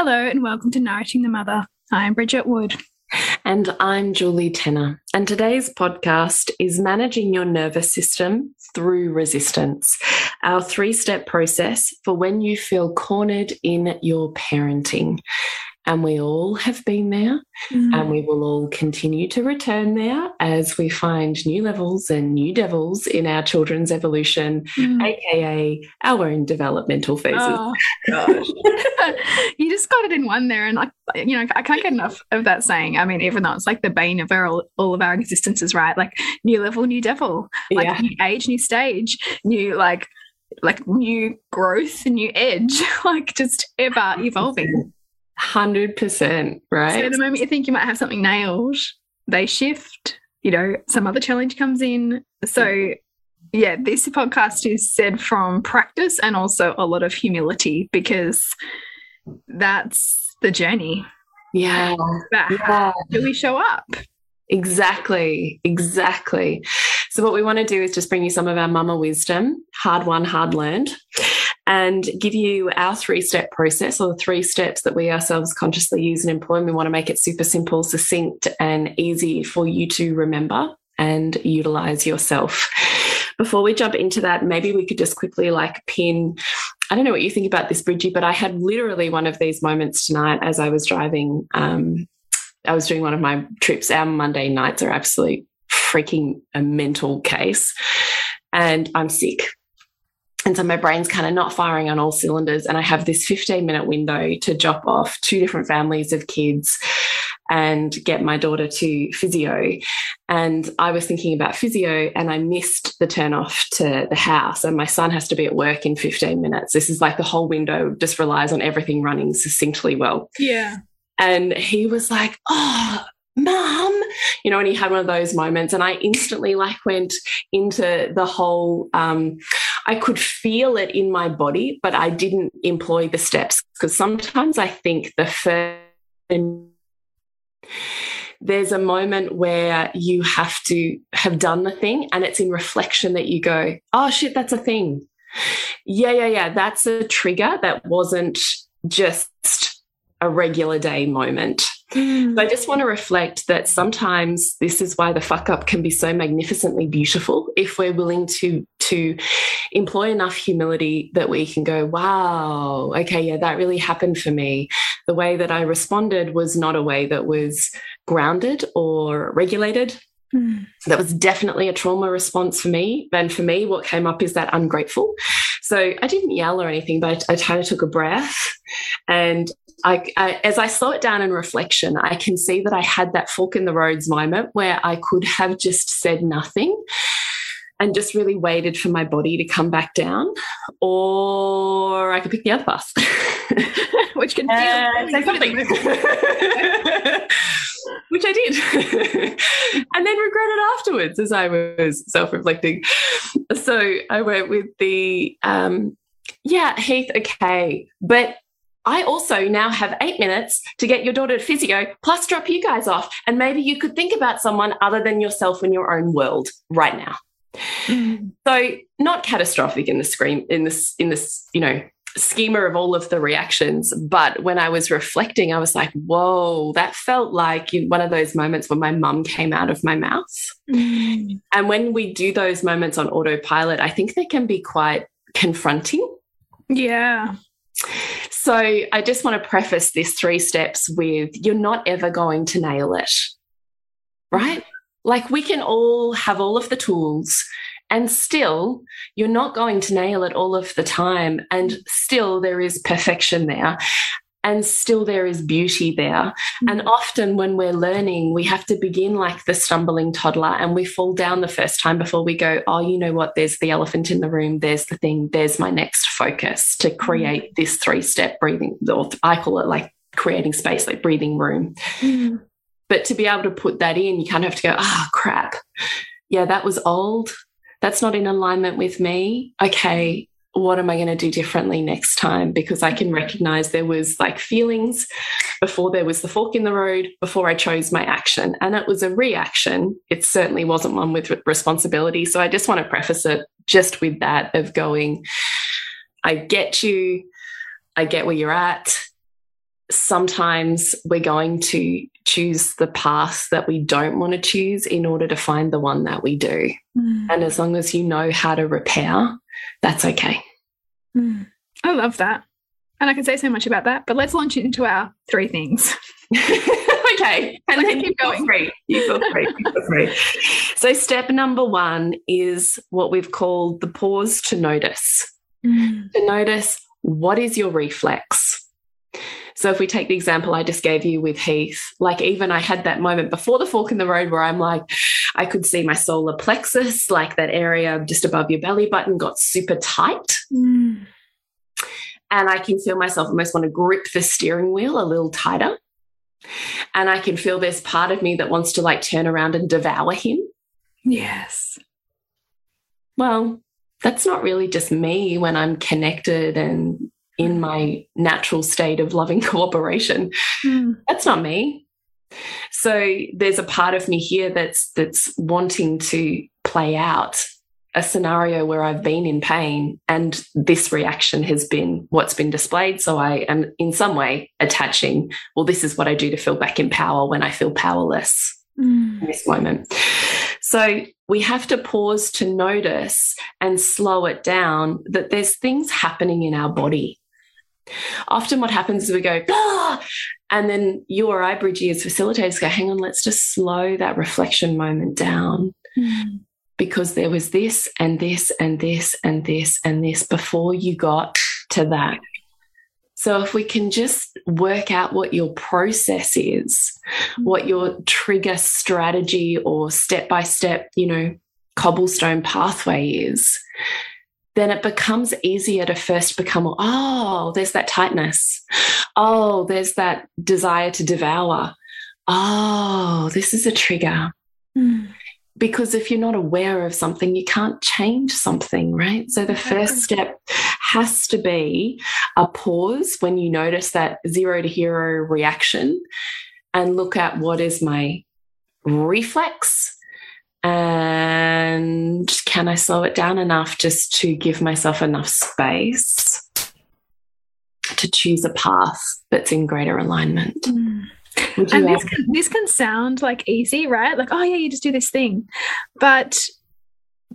Hello, and welcome to Nourishing the Mother. I'm Bridget Wood. And I'm Julie Tenner. And today's podcast is Managing Your Nervous System Through Resistance, our three step process for when you feel cornered in your parenting. And we all have been there, mm. and we will all continue to return there as we find new levels and new devils in our children's evolution, mm. aka our own developmental phases. Oh, gosh. you just got it in one there, and like you know, I can't get enough of that saying. I mean, even though it's like the bane of our, all, all of our existences, right? Like new level, new devil, like yeah. new age, new stage, new like like new growth, new edge, like just ever evolving. 100%, right? So the moment you think you might have something nailed, they shift, you know, some other challenge comes in. So, yeah, this podcast is said from practice and also a lot of humility because that's the journey. Yeah. But yeah. do we show up? Exactly, exactly. So, what we want to do is just bring you some of our mama wisdom, hard won, hard learned, and give you our three step process or the three steps that we ourselves consciously use and employ. We want to make it super simple, succinct, and easy for you to remember and utilize yourself. Before we jump into that, maybe we could just quickly like pin. I don't know what you think about this, Bridgie, but I had literally one of these moments tonight as I was driving. Um, I was doing one of my trips. Our Monday nights are absolutely freaking a mental case. And I'm sick. And so my brain's kind of not firing on all cylinders. And I have this 15 minute window to drop off two different families of kids and get my daughter to physio. And I was thinking about physio and I missed the turn off to the house. And my son has to be at work in 15 minutes. This is like the whole window just relies on everything running succinctly well. Yeah. And he was like, Oh, mom you know and he had one of those moments and i instantly like went into the whole um i could feel it in my body but i didn't employ the steps. Because sometimes i think the first there's a moment where you have to have done the thing and it's in reflection that you go oh shit that's a thing. Yeah yeah yeah that's a trigger that wasn't just a regular day moment. Mm. So I just want to reflect that sometimes this is why the fuck up can be so magnificently beautiful if we're willing to to employ enough humility that we can go, wow, okay, yeah, that really happened for me. The way that I responded was not a way that was grounded or regulated. Mm. That was definitely a trauma response for me. And for me, what came up is that ungrateful. So I didn't yell or anything, but I, I kind of took a breath and I, I, as I slow it down in reflection, I can see that I had that fork in the roads moment where I could have just said nothing and just really waited for my body to come back down, or I could pick the other bus, which can feel say something. which I did, and then regretted afterwards as I was self-reflecting. So I went with the um, yeah, Heath. Okay, but I also now have eight minutes to get your daughter to physio, plus drop you guys off. And maybe you could think about someone other than yourself in your own world right now. Mm. So not catastrophic in the screen in this in this you know schema of all of the reactions. But when I was reflecting, I was like, whoa, that felt like one of those moments when my mum came out of my mouth. Mm. And when we do those moments on autopilot, I think they can be quite confronting. Yeah. So I just want to preface this three steps with you're not ever going to nail it, right? Like we can all have all of the tools and still, you're not going to nail it all of the time. And still, there is perfection there. And still, there is beauty there. Mm. And often, when we're learning, we have to begin like the stumbling toddler and we fall down the first time before we go, Oh, you know what? There's the elephant in the room. There's the thing. There's my next focus to mm. create this three step breathing, or I call it like creating space, like breathing room. Mm. But to be able to put that in, you kind of have to go, Ah, oh, crap. Yeah, that was old that's not in alignment with me. Okay, what am I going to do differently next time? Because I can recognize there was like feelings before there was the fork in the road, before I chose my action. And it was a reaction. It certainly wasn't one with responsibility. So I just want to preface it just with that of going, I get you. I get where you're at sometimes we're going to choose the path that we don't want to choose in order to find the one that we do. Mm. And as long as you know how to repair, that's okay. Mm. I love that. And I can say so much about that, but let's launch into our three things. okay. And then keep going. Free. You feel free. You feel free. So, step number one is what we've called the pause to notice. Mm. To notice what is your reflex? So if we take the example I just gave you with Heath, like even I had that moment before the fork in the road where I'm like, I could see my solar plexus, like that area just above your belly button, got super tight. Mm. And I can feel myself almost want to grip the steering wheel a little tighter. And I can feel there's part of me that wants to like turn around and devour him. Yes. Well, that's not really just me when I'm connected and in my natural state of loving cooperation. Mm. That's not me. So there's a part of me here that's that's wanting to play out a scenario where I've been in pain and this reaction has been what's been displayed. So I am in some way attaching, well, this is what I do to feel back in power when I feel powerless mm. in this moment. So we have to pause to notice and slow it down that there's things happening in our body Often, what happens is we go, ah! and then you or I, Bridgie, as facilitators, go, hang on, let's just slow that reflection moment down. Mm. Because there was this and this and this and this and this before you got to that. So, if we can just work out what your process is, what your trigger strategy or step by step, you know, cobblestone pathway is, then it becomes easier to first become, oh, there's that tightness. Oh, there's that desire to devour. Oh, this is a trigger. Mm. Because if you're not aware of something, you can't change something, right? So the first step has to be a pause when you notice that zero to hero reaction and look at what is my reflex and can I slow it down enough just to give myself enough space to choose a path that's in greater alignment? Mm. And this can, this can sound like easy, right? Like, oh, yeah, you just do this thing. But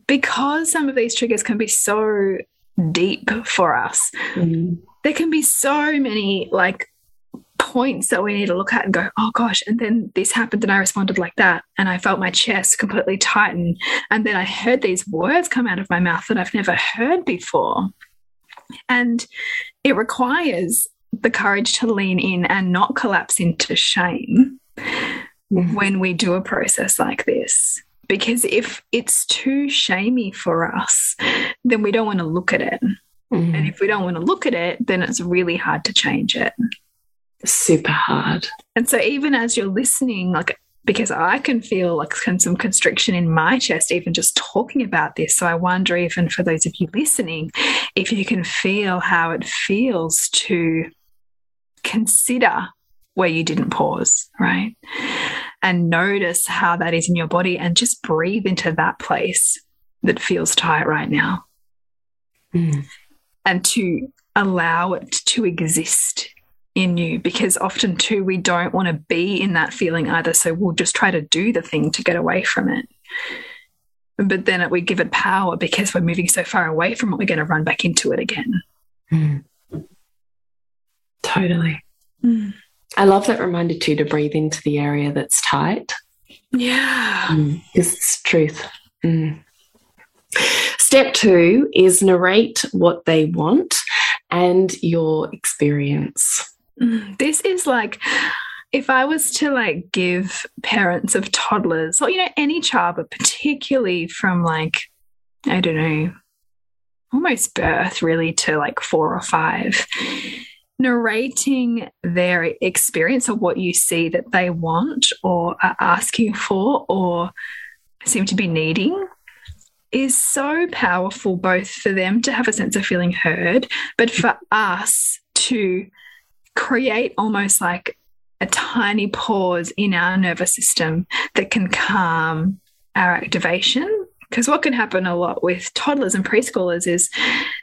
because some of these triggers can be so deep for us, mm. there can be so many like points that we need to look at and go, oh gosh, and then this happened and I responded like that. And I felt my chest completely tighten. And then I heard these words come out of my mouth that I've never heard before. And it requires the courage to lean in and not collapse into shame mm. when we do a process like this. Because if it's too shamey for us, then we don't want to look at it. And if we don't want to look at it, then it's really hard to change it super hard. And so even as you're listening, like because I can feel like some constriction in my chest, even just talking about this. So I wonder, even for those of you listening, if you can feel how it feels to consider where you didn't pause, right? And notice how that is in your body and just breathe into that place that feels tight right now. Mm. And to allow it to exist in you because often too we don't want to be in that feeling either so we'll just try to do the thing to get away from it but then it we give it power because we're moving so far away from it we're going to run back into it again mm. totally mm. i love that reminder too to breathe into the area that's tight yeah because mm. it's truth mm. step two is narrate what they want and your experience Mm, Mm, this is like if I was to like give parents of toddlers or you know any child, but particularly from like I don't know, almost birth really to like four or five, narrating their experience of what you see that they want or are asking for or seem to be needing is so powerful both for them to have a sense of feeling heard, but for us to create almost like a tiny pause in our nervous system that can calm our activation. Because what can happen a lot with toddlers and preschoolers is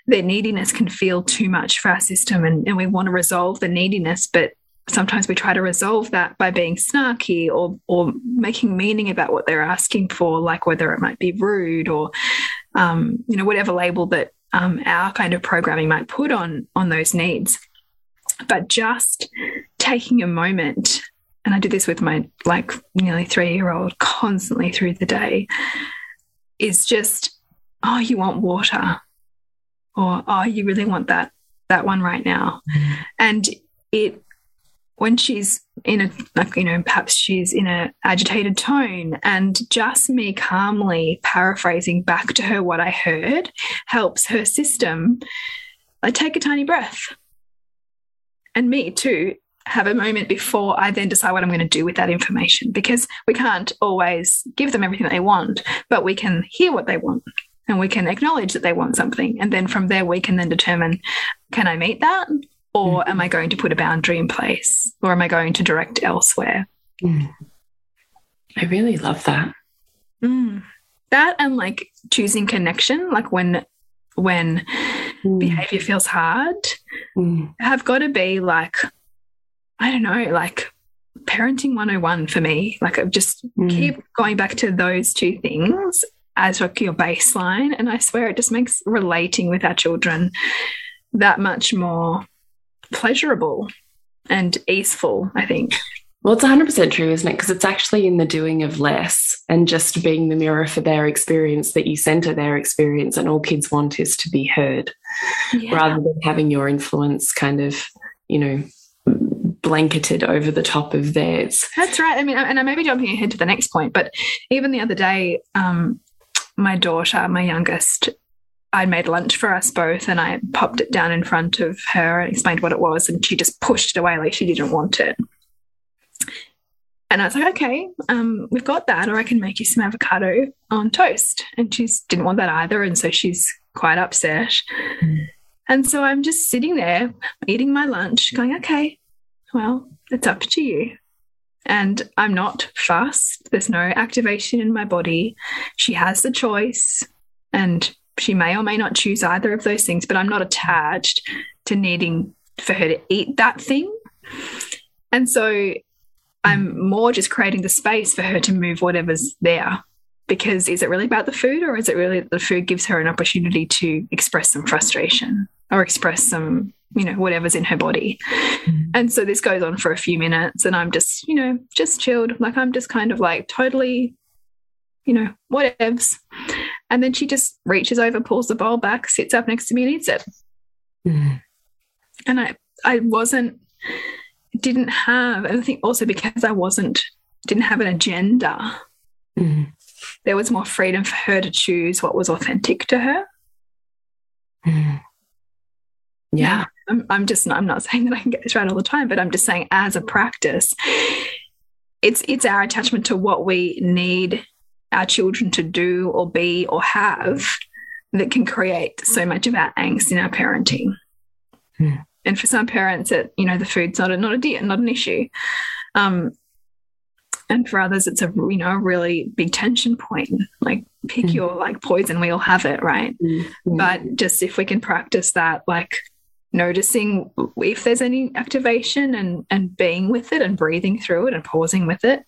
their neediness can feel too much for our system, and, and we want to resolve the neediness, but sometimes we try to resolve that by being snarky or or making meaning about what they're asking for, like whether it might be rude or um, you know whatever label that um, our kind of programming might put on on those needs but just taking a moment and i do this with my like nearly three year old constantly through the day is just oh you want water or oh you really want that that one right now mm. and it when she's in a like you know perhaps she's in a agitated tone and just me calmly paraphrasing back to her what i heard helps her system like take a tiny breath and me too have a moment before I then decide what I'm going to do with that information because we can't always give them everything that they want, but we can hear what they want and we can acknowledge that they want something. And then from there, we can then determine can I meet that? Or mm. am I going to put a boundary in place? Or am I going to direct elsewhere? Mm. I really love that. Mm. That and like choosing connection, like when when mm. behavior feels hard mm. have got to be like, I don't know, like parenting 101 for me. Like, I just mm. keep going back to those two things as like your baseline. And I swear it just makes relating with our children that much more pleasurable and easeful, I think. Well, it's 100% true, isn't it? Because it's actually in the doing of less and just being the mirror for their experience that you center their experience. And all kids want is to be heard yeah. rather than having your influence kind of, you know, blanketed over the top of theirs. That's right. I mean, and I may be jumping ahead to the next point, but even the other day, um, my daughter, my youngest, I made lunch for us both and I popped it down in front of her and explained what it was, and she just pushed it away like she didn't want it. And I was like, okay, um, we've got that, or I can make you some avocado on toast. And she didn't want that either. And so she's quite upset. Mm. And so I'm just sitting there eating my lunch, going, okay, well, it's up to you. And I'm not fussed. There's no activation in my body. She has the choice, and she may or may not choose either of those things, but I'm not attached to needing for her to eat that thing. And so I'm more just creating the space for her to move whatever's there. Because is it really about the food, or is it really the food gives her an opportunity to express some frustration or express some, you know, whatever's in her body? Mm. And so this goes on for a few minutes, and I'm just, you know, just chilled. Like I'm just kind of like totally, you know, whatevs. And then she just reaches over, pulls the bowl back, sits up next to me, and eats it. Mm. And I, I wasn't didn't have, and I think also because I wasn't, didn't have an agenda, mm. there was more freedom for her to choose what was authentic to her. Mm. Yeah. I'm, I'm just, I'm not saying that I can get this right all the time, but I'm just saying as a practice, it's, it's our attachment to what we need our children to do or be or have that can create so much of our angst in our parenting. Mm and for some parents, it you know the food's not a not a deal, not an issue. Um, and for others it's a you know a really big tension point like pick mm. your like poison we all have it right mm. but just if we can practice that like noticing if there's any activation and and being with it and breathing through it and pausing with it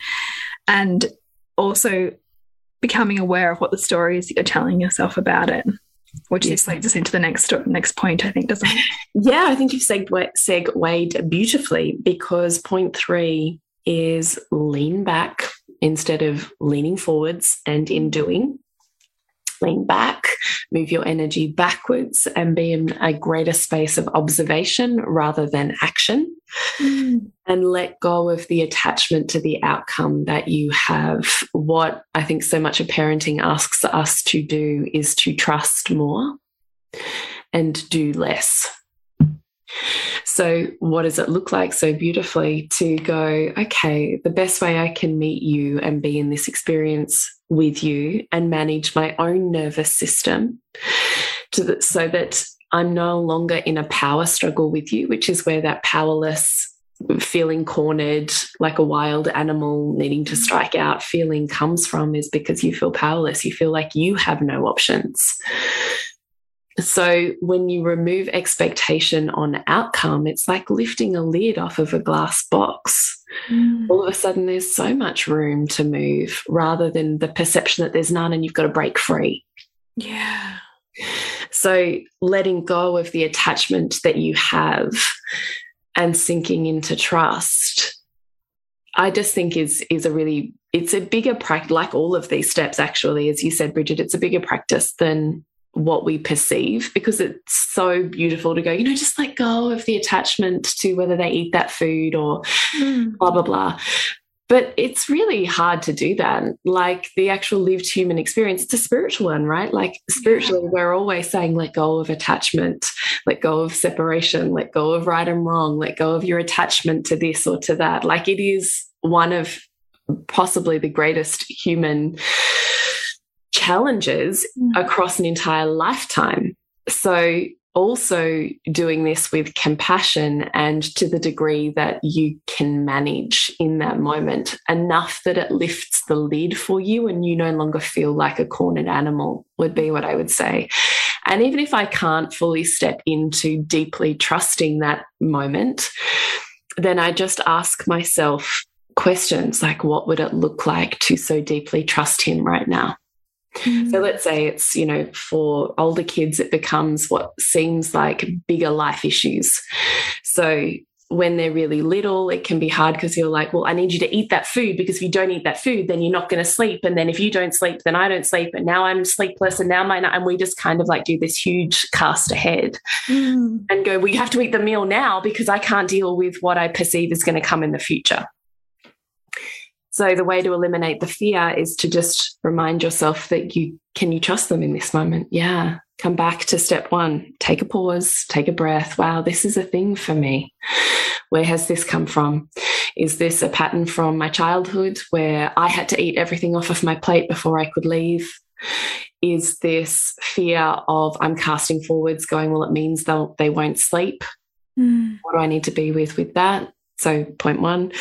and also becoming aware of what the story is that you're telling yourself about it which yes. leads us into the next next point, I think, doesn't it? Yeah, I think you've segued, segued beautifully because point three is lean back instead of leaning forwards and in doing. Lean back, move your energy backwards, and be in a greater space of observation rather than action. Mm. And let go of the attachment to the outcome that you have. What I think so much of parenting asks us to do is to trust more and do less. So, what does it look like so beautifully to go, okay, the best way I can meet you and be in this experience with you and manage my own nervous system the, so that I'm no longer in a power struggle with you, which is where that powerless feeling cornered like a wild animal needing to strike out feeling comes from is because you feel powerless. You feel like you have no options. So when you remove expectation on outcome, it's like lifting a lid off of a glass box. Mm. All of a sudden, there's so much room to move rather than the perception that there's none and you've got to break free. Yeah. So letting go of the attachment that you have and sinking into trust, I just think is is a really it's a bigger practice like all of these steps actually as you said Bridget it's a bigger practice than what we perceive because it's so beautiful to go, you know, just let go of the attachment to whether they eat that food or mm. blah, blah, blah. But it's really hard to do that. Like the actual lived human experience, it's a spiritual one, right? Like spiritually, yeah. we're always saying, let go of attachment, let go of separation, let go of right and wrong, let go of your attachment to this or to that. Like it is one of possibly the greatest human challenges mm. across an entire lifetime. So, also doing this with compassion and to the degree that you can manage in that moment enough that it lifts the lid for you and you no longer feel like a cornered animal, would be what I would say. And even if I can't fully step into deeply trusting that moment, then I just ask myself questions like, what would it look like to so deeply trust him right now? Mm. So let's say it's, you know, for older kids, it becomes what seems like bigger life issues. So when they're really little, it can be hard because you're like, well, I need you to eat that food because if you don't eat that food, then you're not going to sleep. And then if you don't sleep, then I don't sleep. And now I'm sleepless. And now my, and we just kind of like do this huge cast ahead mm. and go, well, you have to eat the meal now because I can't deal with what I perceive is going to come in the future. So the way to eliminate the fear is to just remind yourself that you can you trust them in this moment? Yeah. Come back to step one. Take a pause, take a breath. Wow, this is a thing for me. Where has this come from? Is this a pattern from my childhood where I had to eat everything off of my plate before I could leave? Is this fear of I'm casting forwards, going, well, it means they'll, they won't sleep? Mm. What do I need to be with with that? So, point one.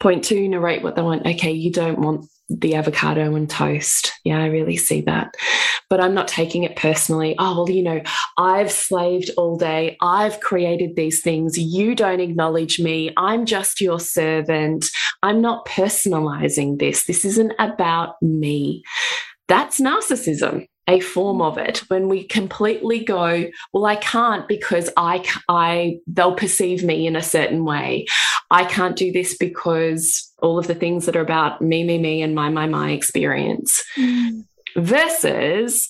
Point two, narrate what they want. Okay, you don't want the avocado and toast. Yeah, I really see that. But I'm not taking it personally. Oh, well, you know, I've slaved all day. I've created these things. You don't acknowledge me. I'm just your servant. I'm not personalizing this. This isn't about me. That's narcissism a form of it. When we completely go well i can't because i i they'll perceive me in a certain way. I can't do this because all of the things that are about me me me and my my my experience. Mm. versus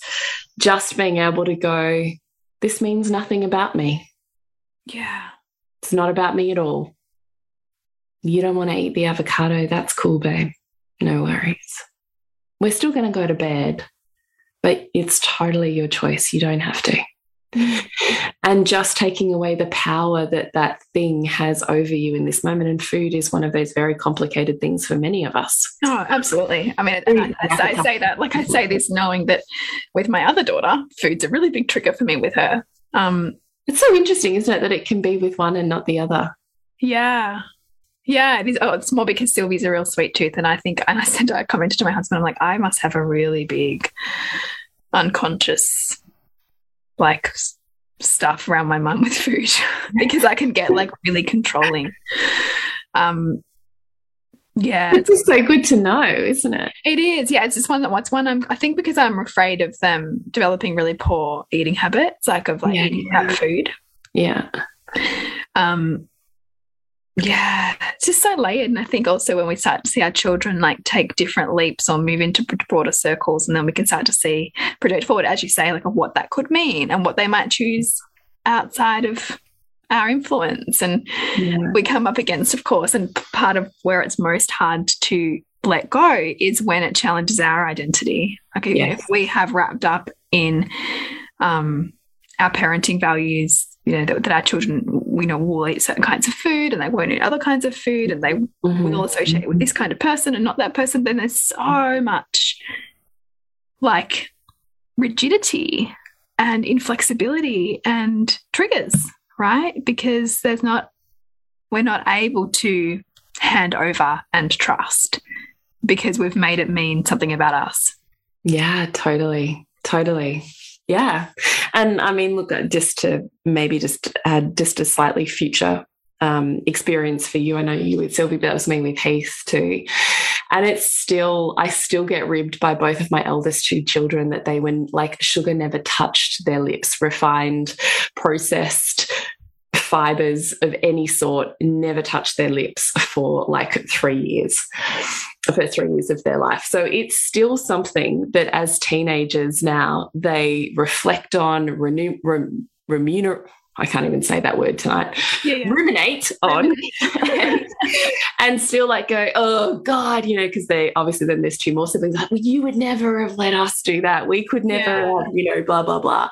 just being able to go this means nothing about me. Yeah. It's not about me at all. You don't want to eat the avocado. That's cool babe. No worries. We're still going to go to bed but it's totally your choice. You don't have to. and just taking away the power that that thing has over you in this moment. And food is one of those very complicated things for many of us. Oh, absolutely. I mean, I, I, I, say that, like I say this, knowing that with my other daughter, food's a really big trigger for me with her. Um, it's so interesting, isn't it, that it can be with one and not the other? Yeah. Yeah, it is. Oh, it's more because Sylvie's a real sweet tooth, and I think, and I said, I commented to my husband, I'm like, I must have a really big unconscious, like stuff around my mum with food because I can get like really controlling. Um, yeah, it's just so good to know, isn't it? It is. Yeah, it's just one that what's one I'm. I think because I'm afraid of them developing really poor eating habits, like of like yeah, eating yeah. food. Yeah. Um. Yeah, it's just so layered, and I think also when we start to see our children like take different leaps or move into broader circles, and then we can start to see project forward, as you say, like what that could mean and what they might choose outside of our influence. And yeah. we come up against, of course, and part of where it's most hard to let go is when it challenges our identity. Like yes. if we have wrapped up in um, our parenting values, you know, that, that, our children, you know, will eat certain kinds of food and they won't eat other kinds of food and they mm -hmm. will associate with this kind of person and not that person, then there's so much like rigidity and inflexibility and triggers right? Because there's not, we're not able to hand over and trust because we've made it mean something about us. Yeah, totally. Totally. Yeah. And I mean, look, just to maybe just add just a slightly future um, experience for you. I know you with Sylvie, but that was me with Heath too. And it's still, I still get ribbed by both of my eldest two children that they, when like sugar never touched their lips, refined, processed fibers of any sort never touched their lips for like three years, for three years of their life. So it's still something that as teenagers now they reflect on, renew, remunerate. I can't even say that word tonight. Yeah, yeah. Ruminate on and, and, still like go, oh God, you know, because they obviously then there's two more siblings like, well, you would never have let us do that. We could never, yeah. you know, blah, blah, blah.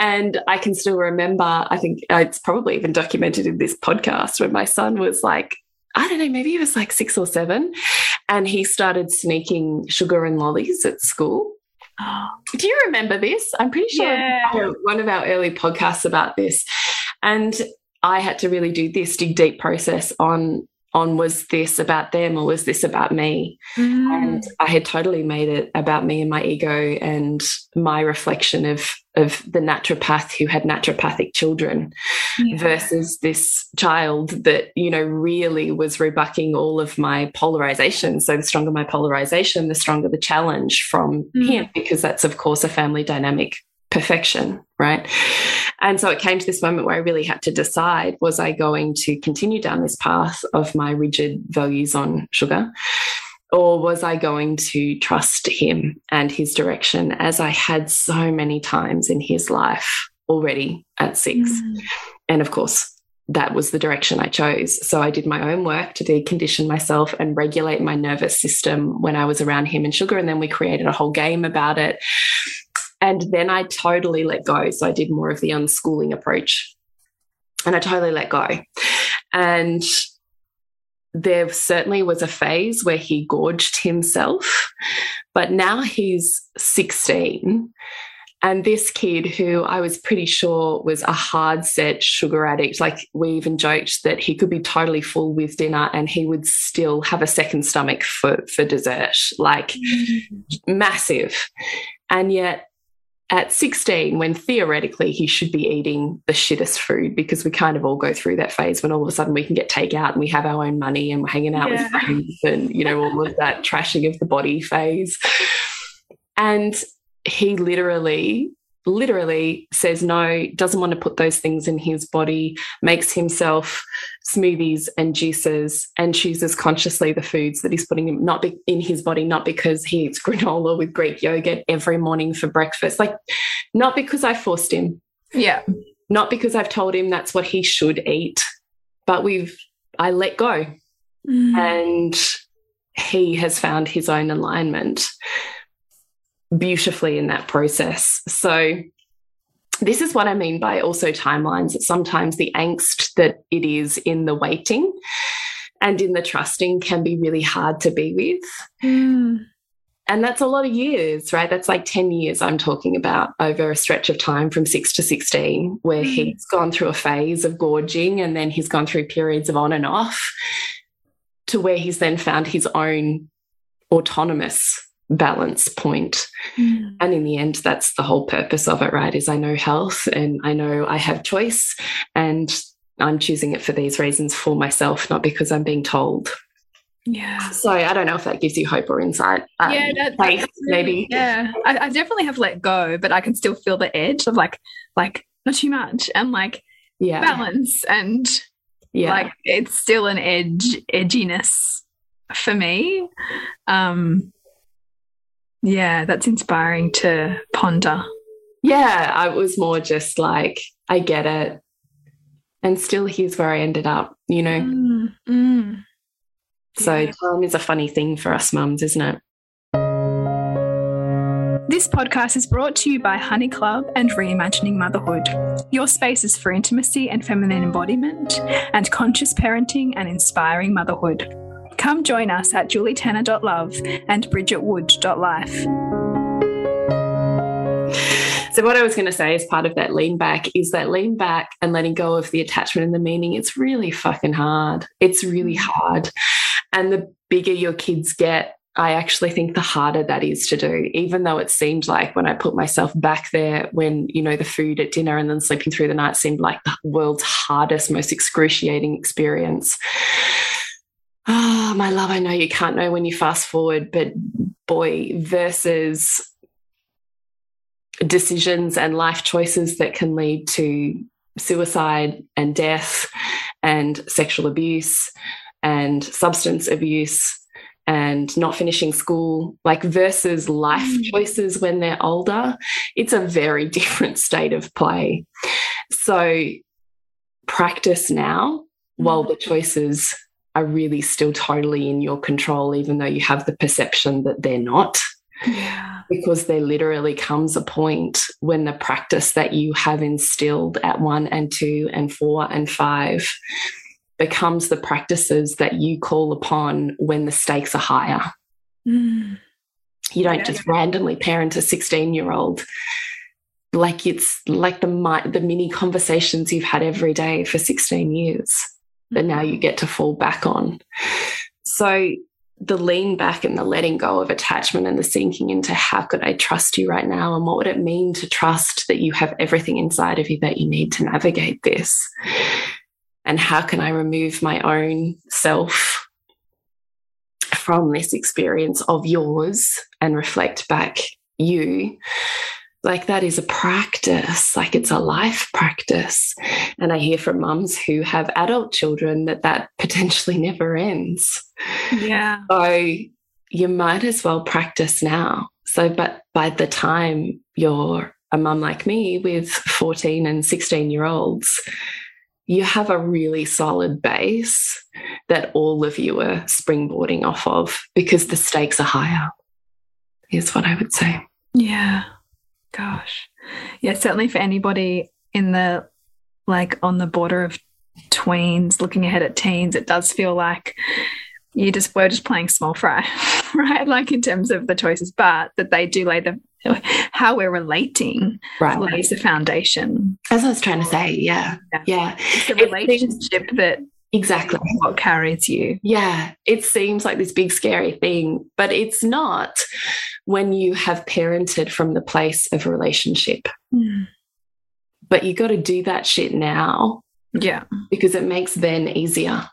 And I can still remember, I think it's probably even documented in this podcast when my son was like, I don't know, maybe he was like six or seven, and he started sneaking sugar and lollies at school. Do you remember this? I'm pretty sure yeah. one of our early podcasts about this. And I had to really do this dig deep process on on was this about them or was this about me? Mm. And I had totally made it about me and my ego and my reflection of of the naturopath who had naturopathic children yeah. versus this child that you know really was rebucking all of my polarization so the stronger my polarization the stronger the challenge from mm. him because that's of course a family dynamic perfection, right? And so it came to this moment where I really had to decide was I going to continue down this path of my rigid values on sugar? Or was I going to trust him and his direction as I had so many times in his life already at six? Mm. And of course, that was the direction I chose. So I did my own work to decondition myself and regulate my nervous system when I was around him and sugar. And then we created a whole game about it and then I totally let go. So I did more of the unschooling approach and I totally let go. And there certainly was a phase where he gorged himself, but now he's 16. And this kid, who I was pretty sure was a hard set sugar addict, like we even joked that he could be totally full with dinner and he would still have a second stomach for, for dessert, like mm -hmm. massive. And yet at 16 when theoretically he should be eating the shittest food because we kind of all go through that phase when all of a sudden we can get takeout and we have our own money and we're hanging out yeah. with friends and you know all of that trashing of the body phase and he literally literally says no, doesn't want to put those things in his body, makes himself smoothies and juices, and chooses consciously the foods that he's putting not in his body, not because he eats granola with Greek yogurt every morning for breakfast. Like, not because I forced him. Yeah. Not because I've told him that's what he should eat, but we've, I let go. Mm. And he has found his own alignment beautifully in that process. So, this is what I mean by also timelines. That sometimes the angst that it is in the waiting and in the trusting can be really hard to be with. Mm. and that's a lot of years, right? That's like 10 years I'm talking about over a stretch of time from six to 16, where mm. he's gone through a phase of gorging and then he's gone through periods of on and off to where he's then found his own autonomous balance point. Mm. And in the end, that's the whole purpose of it, right? Is I know health and I know I have choice and I'm choosing it for these reasons for myself, not because I'm being told. Yeah. So I don't know if that gives you hope or insight. Um, yeah, that, faith, maybe. Yeah, I, I, definitely have let go, but I can still feel the edge of like, like not too much, and like, yeah, balance, and yeah, like it's still an edge, edginess for me. Um, yeah, that's inspiring to ponder. Yeah, I was more just like, I get it, and still here's where I ended up. You know. Mm, mm. So yeah. time is a funny thing for us mums, isn't it? This podcast is brought to you by Honey Club and Reimagining Motherhood. Your spaces for intimacy and feminine embodiment, and conscious parenting and inspiring motherhood. Come join us at julietenner.love and bridgetwood.life. So, what I was going to say as part of that lean back is that lean back and letting go of the attachment and the meaning, it's really fucking hard. It's really mm. hard. And the bigger your kids get, I actually think the harder that is to do, even though it seemed like when I put myself back there, when, you know, the food at dinner and then sleeping through the night seemed like the world's hardest, most excruciating experience. Oh, my love, I know you can't know when you fast forward, but boy, versus decisions and life choices that can lead to suicide and death and sexual abuse and substance abuse and not finishing school, like versus life mm. choices when they're older, it's a very different state of play. So practice now while the choices are really still totally in your control, even though you have the perception that they're not. Yeah. Because there literally comes a point when the practice that you have instilled at one and two and four and five becomes the practices that you call upon when the stakes are higher. Mm. You don't yeah. just randomly parent a 16 year old like it's like the the mini conversations you've had every day for 16 years that now you get to fall back on. So the lean back and the letting go of attachment and the sinking into how could I trust you right now? And what would it mean to trust that you have everything inside of you that you need to navigate this? And how can I remove my own self from this experience of yours and reflect back you like that is a practice like it's a life practice and i hear from mums who have adult children that that potentially never ends yeah so you might as well practice now so but by the time you're a mum like me with 14 and 16 year olds you have a really solid base that all of you are springboarding off of because the stakes are higher, is what I would say. Yeah. Gosh. Yeah, certainly for anybody in the like on the border of tweens, looking ahead at teens, it does feel like you just we're just playing small fry, right? Like in terms of the choices, but that they do lay the how we're relating right. lays the foundation. As I was trying to say, yeah. Yeah. yeah. It's the relationship it, that exactly what carries you. Yeah. It seems like this big scary thing, but it's not when you have parented from the place of relationship. Mm. But you got to do that shit now. Yeah. Because it makes then easier.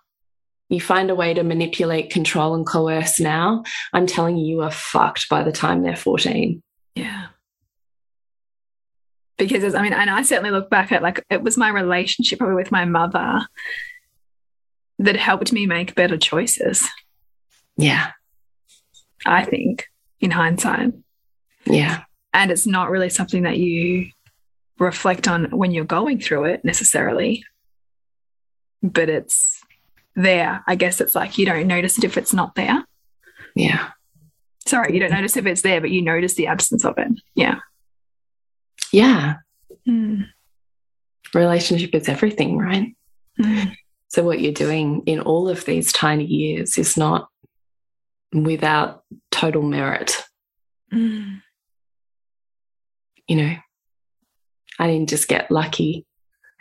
You find a way to manipulate, control, and coerce now. I'm telling you, you are fucked by the time they're 14. Yeah. Because I mean, and I certainly look back at like it was my relationship probably with my mother that helped me make better choices. Yeah. I think in hindsight. Yeah. And it's not really something that you reflect on when you're going through it necessarily, but it's there. I guess it's like you don't notice it if it's not there. Yeah. Sorry, you don't notice if it's there, but you notice the absence of it. Yeah. Yeah. Mm. Relationship is everything, right? Mm. So, what you're doing in all of these tiny years is not without total merit. Mm. You know, I didn't just get lucky.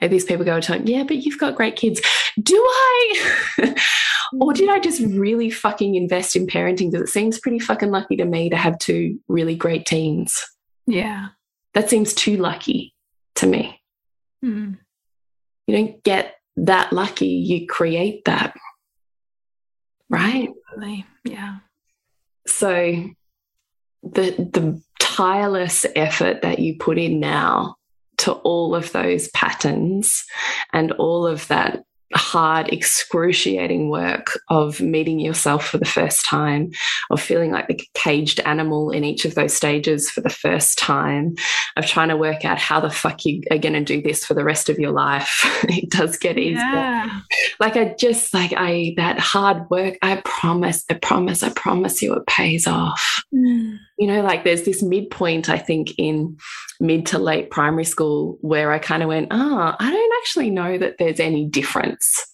And these people go to yeah, but you've got great kids. Do I? or did I just really fucking invest in parenting? Because it seems pretty fucking lucky to me to have two really great teens. Yeah. That seems too lucky to me. Mm. You don't get that lucky, you create that. Right? Yeah. So the the tireless effort that you put in now to all of those patterns and all of that hard, excruciating work of meeting yourself for the first time, of feeling like the caged animal in each of those stages for the first time, of trying to work out how the fuck you are going to do this for the rest of your life. it does get easier. Yeah. Like I just like I that hard work, I promise, I promise, I promise you it pays off. Mm. You know, like there's this midpoint, I think, in mid to late primary school where I kind of went, oh, I don't actually know that there's any difference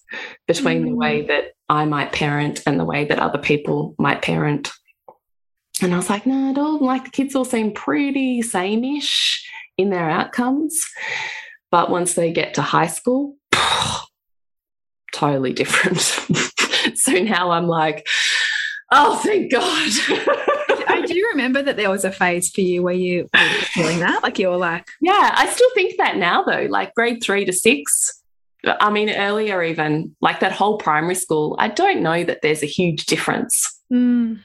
between mm. the way that I might parent and the way that other people might parent. And I was like, no, it all like the kids all seem pretty same-ish in their outcomes. But once they get to high school, totally different. so now I'm like, oh, thank God. I you remember that there was a phase for you where you were feeling that, like you were like, yeah, I still think that now though, like grade three to six. I mean, earlier even like that whole primary school. I don't know that there's a huge difference. Mm.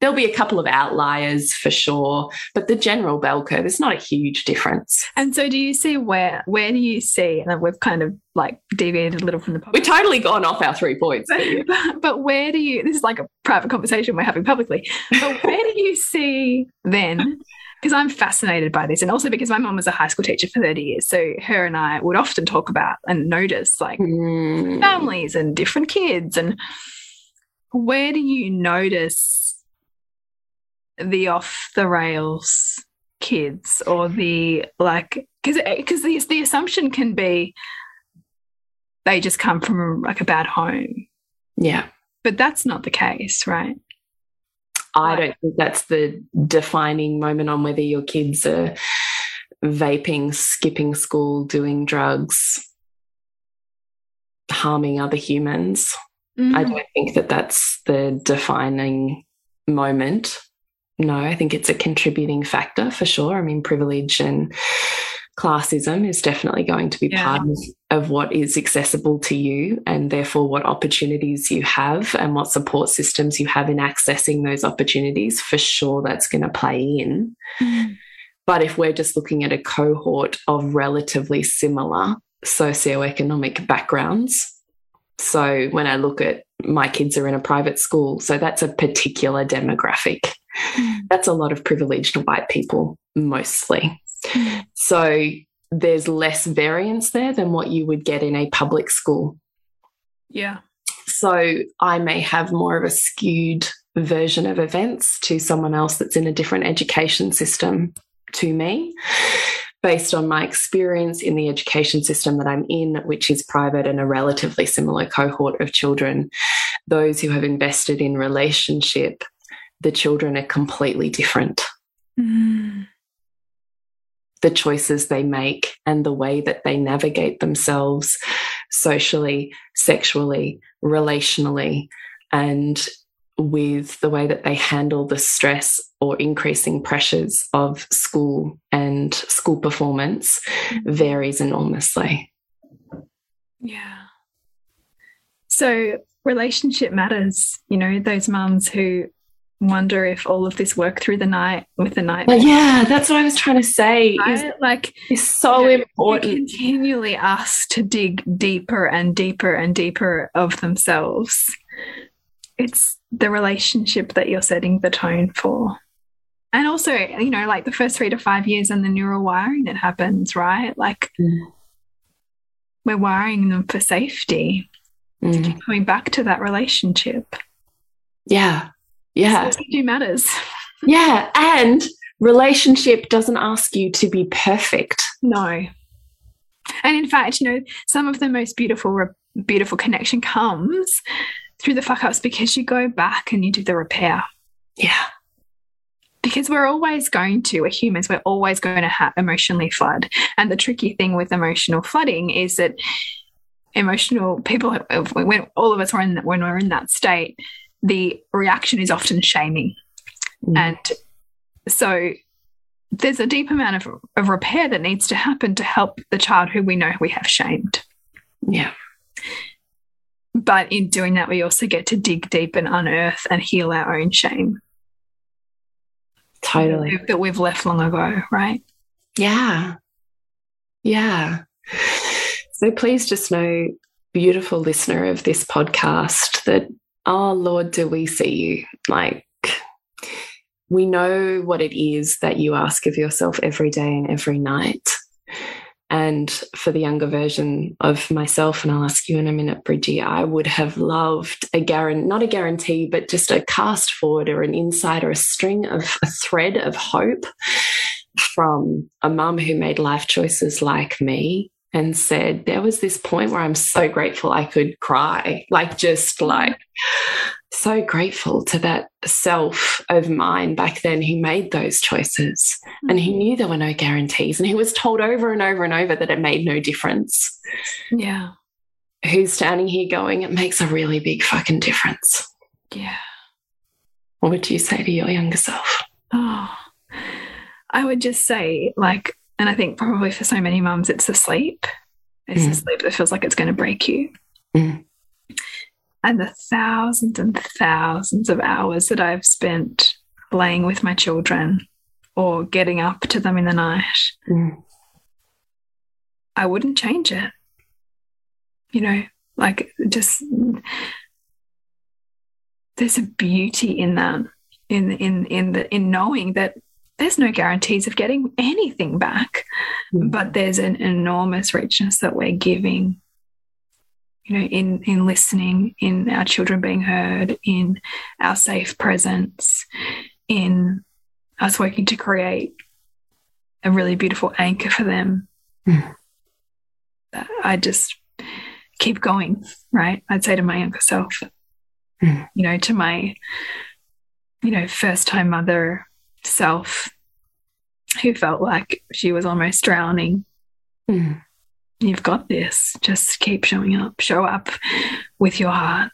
There'll be a couple of outliers for sure, but the general bell curve is not a huge difference. And so, do you see where where do you see? And we've kind of like deviated a little from the podcast. We've totally gone off our three points. But, but where do you? This is like a private conversation we're having publicly. But where do you see then? Because I'm fascinated by this, and also because my mom was a high school teacher for 30 years, so her and I would often talk about and notice like mm. families and different kids, and where do you notice the off the rails kids or the like because because the, the assumption can be they just come from like a bad home. Yeah. But that's not the case right? I don't think that's the defining moment on whether your kids are vaping skipping school doing drugs harming other humans. Mm. -hmm. i don't think that that's the defining moment no, I think it's a contributing factor for sure. I mean, privilege and classism is definitely going to be yeah. part of, of, what is accessible to you and therefore what opportunities you have and what support systems you have in accessing those opportunities. For sure, that's going to play in. Mm. But if we're just looking at a cohort of relatively similar socioeconomic backgrounds, so when I look at my kids are in a private school, so that's a particular demographic. Mm. That's a lot of privileged white people, mostly. So there's less variance there than what you would get in a public school. Yeah. So I may have more of a skewed version of events to someone else that's in a different education system to me based on my experience in the education system that I'm in, which is private and a relatively similar cohort of children, those who have invested in relationship, the children are completely different. Mm. The choices they make and the way that they navigate themselves socially, sexually, relationally, and with the way that they handle the stress or increasing pressures of school and school performance mm-hmm. varies enormously. Yeah. So, relationship matters. You know, those mums who wonder if all of this work through the night with the night. Well, yeah, that's what I was trying to say. Right? like, it's so you know, important. Continually asked to dig deeper and deeper and deeper of themselves. It's the relationship that you're setting the tone for. And also, you know, like the first three to five years and the neural wiring that happens, right? Like mm. we're wiring them for safety. Mm. Coming back to that relationship. Yeah. Yeah. Do matters. Yeah. And relationship doesn't ask you to be perfect. No. And in fact, you know, some of the most beautiful, beautiful connection comes through the fuck ups because you go back and you do the repair. Yeah. because we're always going to, we're humans, we're always going to have emotionally flood. And the tricky thing with emotional flooding is that emotional people, when all of us are in, when we're in that state, the reaction is often shaming. Mm. And so there's a deep amount of, of repair that needs to happen to help the child who we know we have shamed. Yeah. But in doing that, we also get to dig deep and unearth and heal our own shame. Totally. That we've left long ago, right? Yeah. Yeah. So please just know, beautiful listener of this podcast, that, oh Lord, do we see you? Like, we know what it is that you ask of yourself every day and every night. And for the younger version of myself, and I'll ask you in a minute, Bridgie, I would have loved a guarantee, not a guarantee, but just a cast forward or an insight or a string of a thread of hope from a mum who made life choices like me and said, There was this point where I'm so grateful I could cry, like just like so grateful to that self of mine back then who made those choices. And he mm-hmm. knew there were no guarantees. And he was told over and over and over that it made no difference. Yeah. Who's standing here going, it makes a really big fucking difference. Yeah. What would you say to your younger self? Oh, I would just say, like, and I think probably for so many mums, it's the sleep. It's mm. the sleep that feels like it's going to break you. Mm and the thousands and thousands of hours that I've spent laying with my children or getting up to them in the night, mm. I wouldn't change it. You know, like just there's a beauty in that, in in in the in knowing that there's no guarantees of getting anything back, mm. but there's an enormous richness that we're giving you know, in in listening, in our children being heard, in our safe presence, in us working to create a really beautiful anchor for them. Mm. I just keep going, right? I'd say to my younger self, mm. you know, to my, you know, first time mother self who felt like she was almost drowning. Mm You've got this. Just keep showing up. Show up with your heart.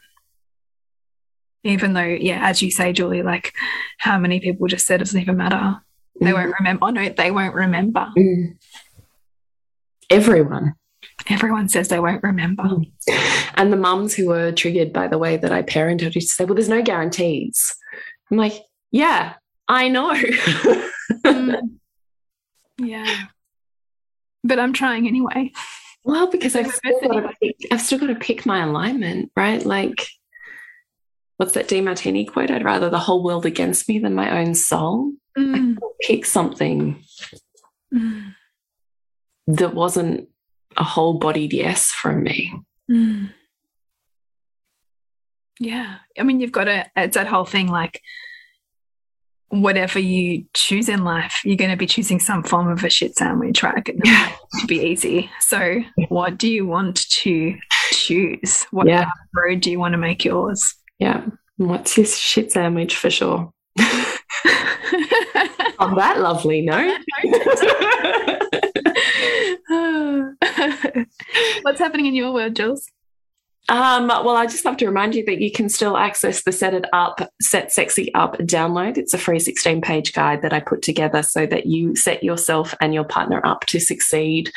Even though, yeah, as you say, Julie, like how many people just said it doesn't even matter. They mm. won't remember. Oh, no, they won't remember. Mm. Everyone. Everyone says they won't remember. Mm. And the mums who were triggered by the way that I parented used to say, well, there's no guarantees. I'm like, yeah, I know. mm. Yeah. But I'm trying anyway. Well, because I've still, got to pick, I've still got to pick my alignment, right? Like, what's that D. Demartini quote? I'd rather the whole world against me than my own soul. Mm. pick something mm. that wasn't a whole bodied yes from me. Mm. Yeah. I mean, you've got to, it's that whole thing like, whatever you choose in life, you're going to be choosing some form of a shit sandwich, right? to be easy. So, what do you want to choose? What yeah. road do you want to make yours? Yeah. What's his shit sandwich for sure? On that lovely note. What's happening in your world, Jules? Um, well, I just have to remind you that you can still access the Set It Up, Set Sexy Up download. It's a free 16 page guide that I put together so that you set yourself and your partner up to succeed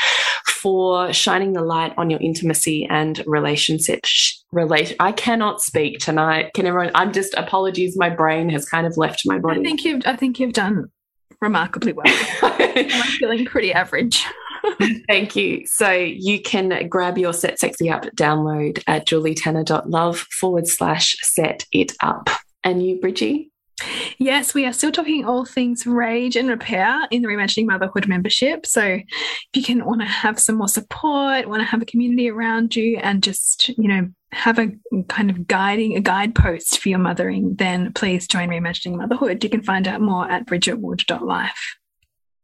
for shining the light on your intimacy and relationship. Relate. I cannot speak tonight. Can everyone? I'm just apologies. My brain has kind of left my body. I think you've. I think you've done remarkably well. I'm feeling pretty average. Thank you. So you can grab your Set Sexy Up download at julietenner.love forward slash set it up. And you, Bridgie? Yes, we are still talking all things rage and repair in the Reimagining Motherhood membership. So if you can want to have some more support, want to have a community around you and just, you know, have a kind of guiding a guidepost for your mothering, then please join Reimagining Motherhood. You can find out more at bridgetwood.life.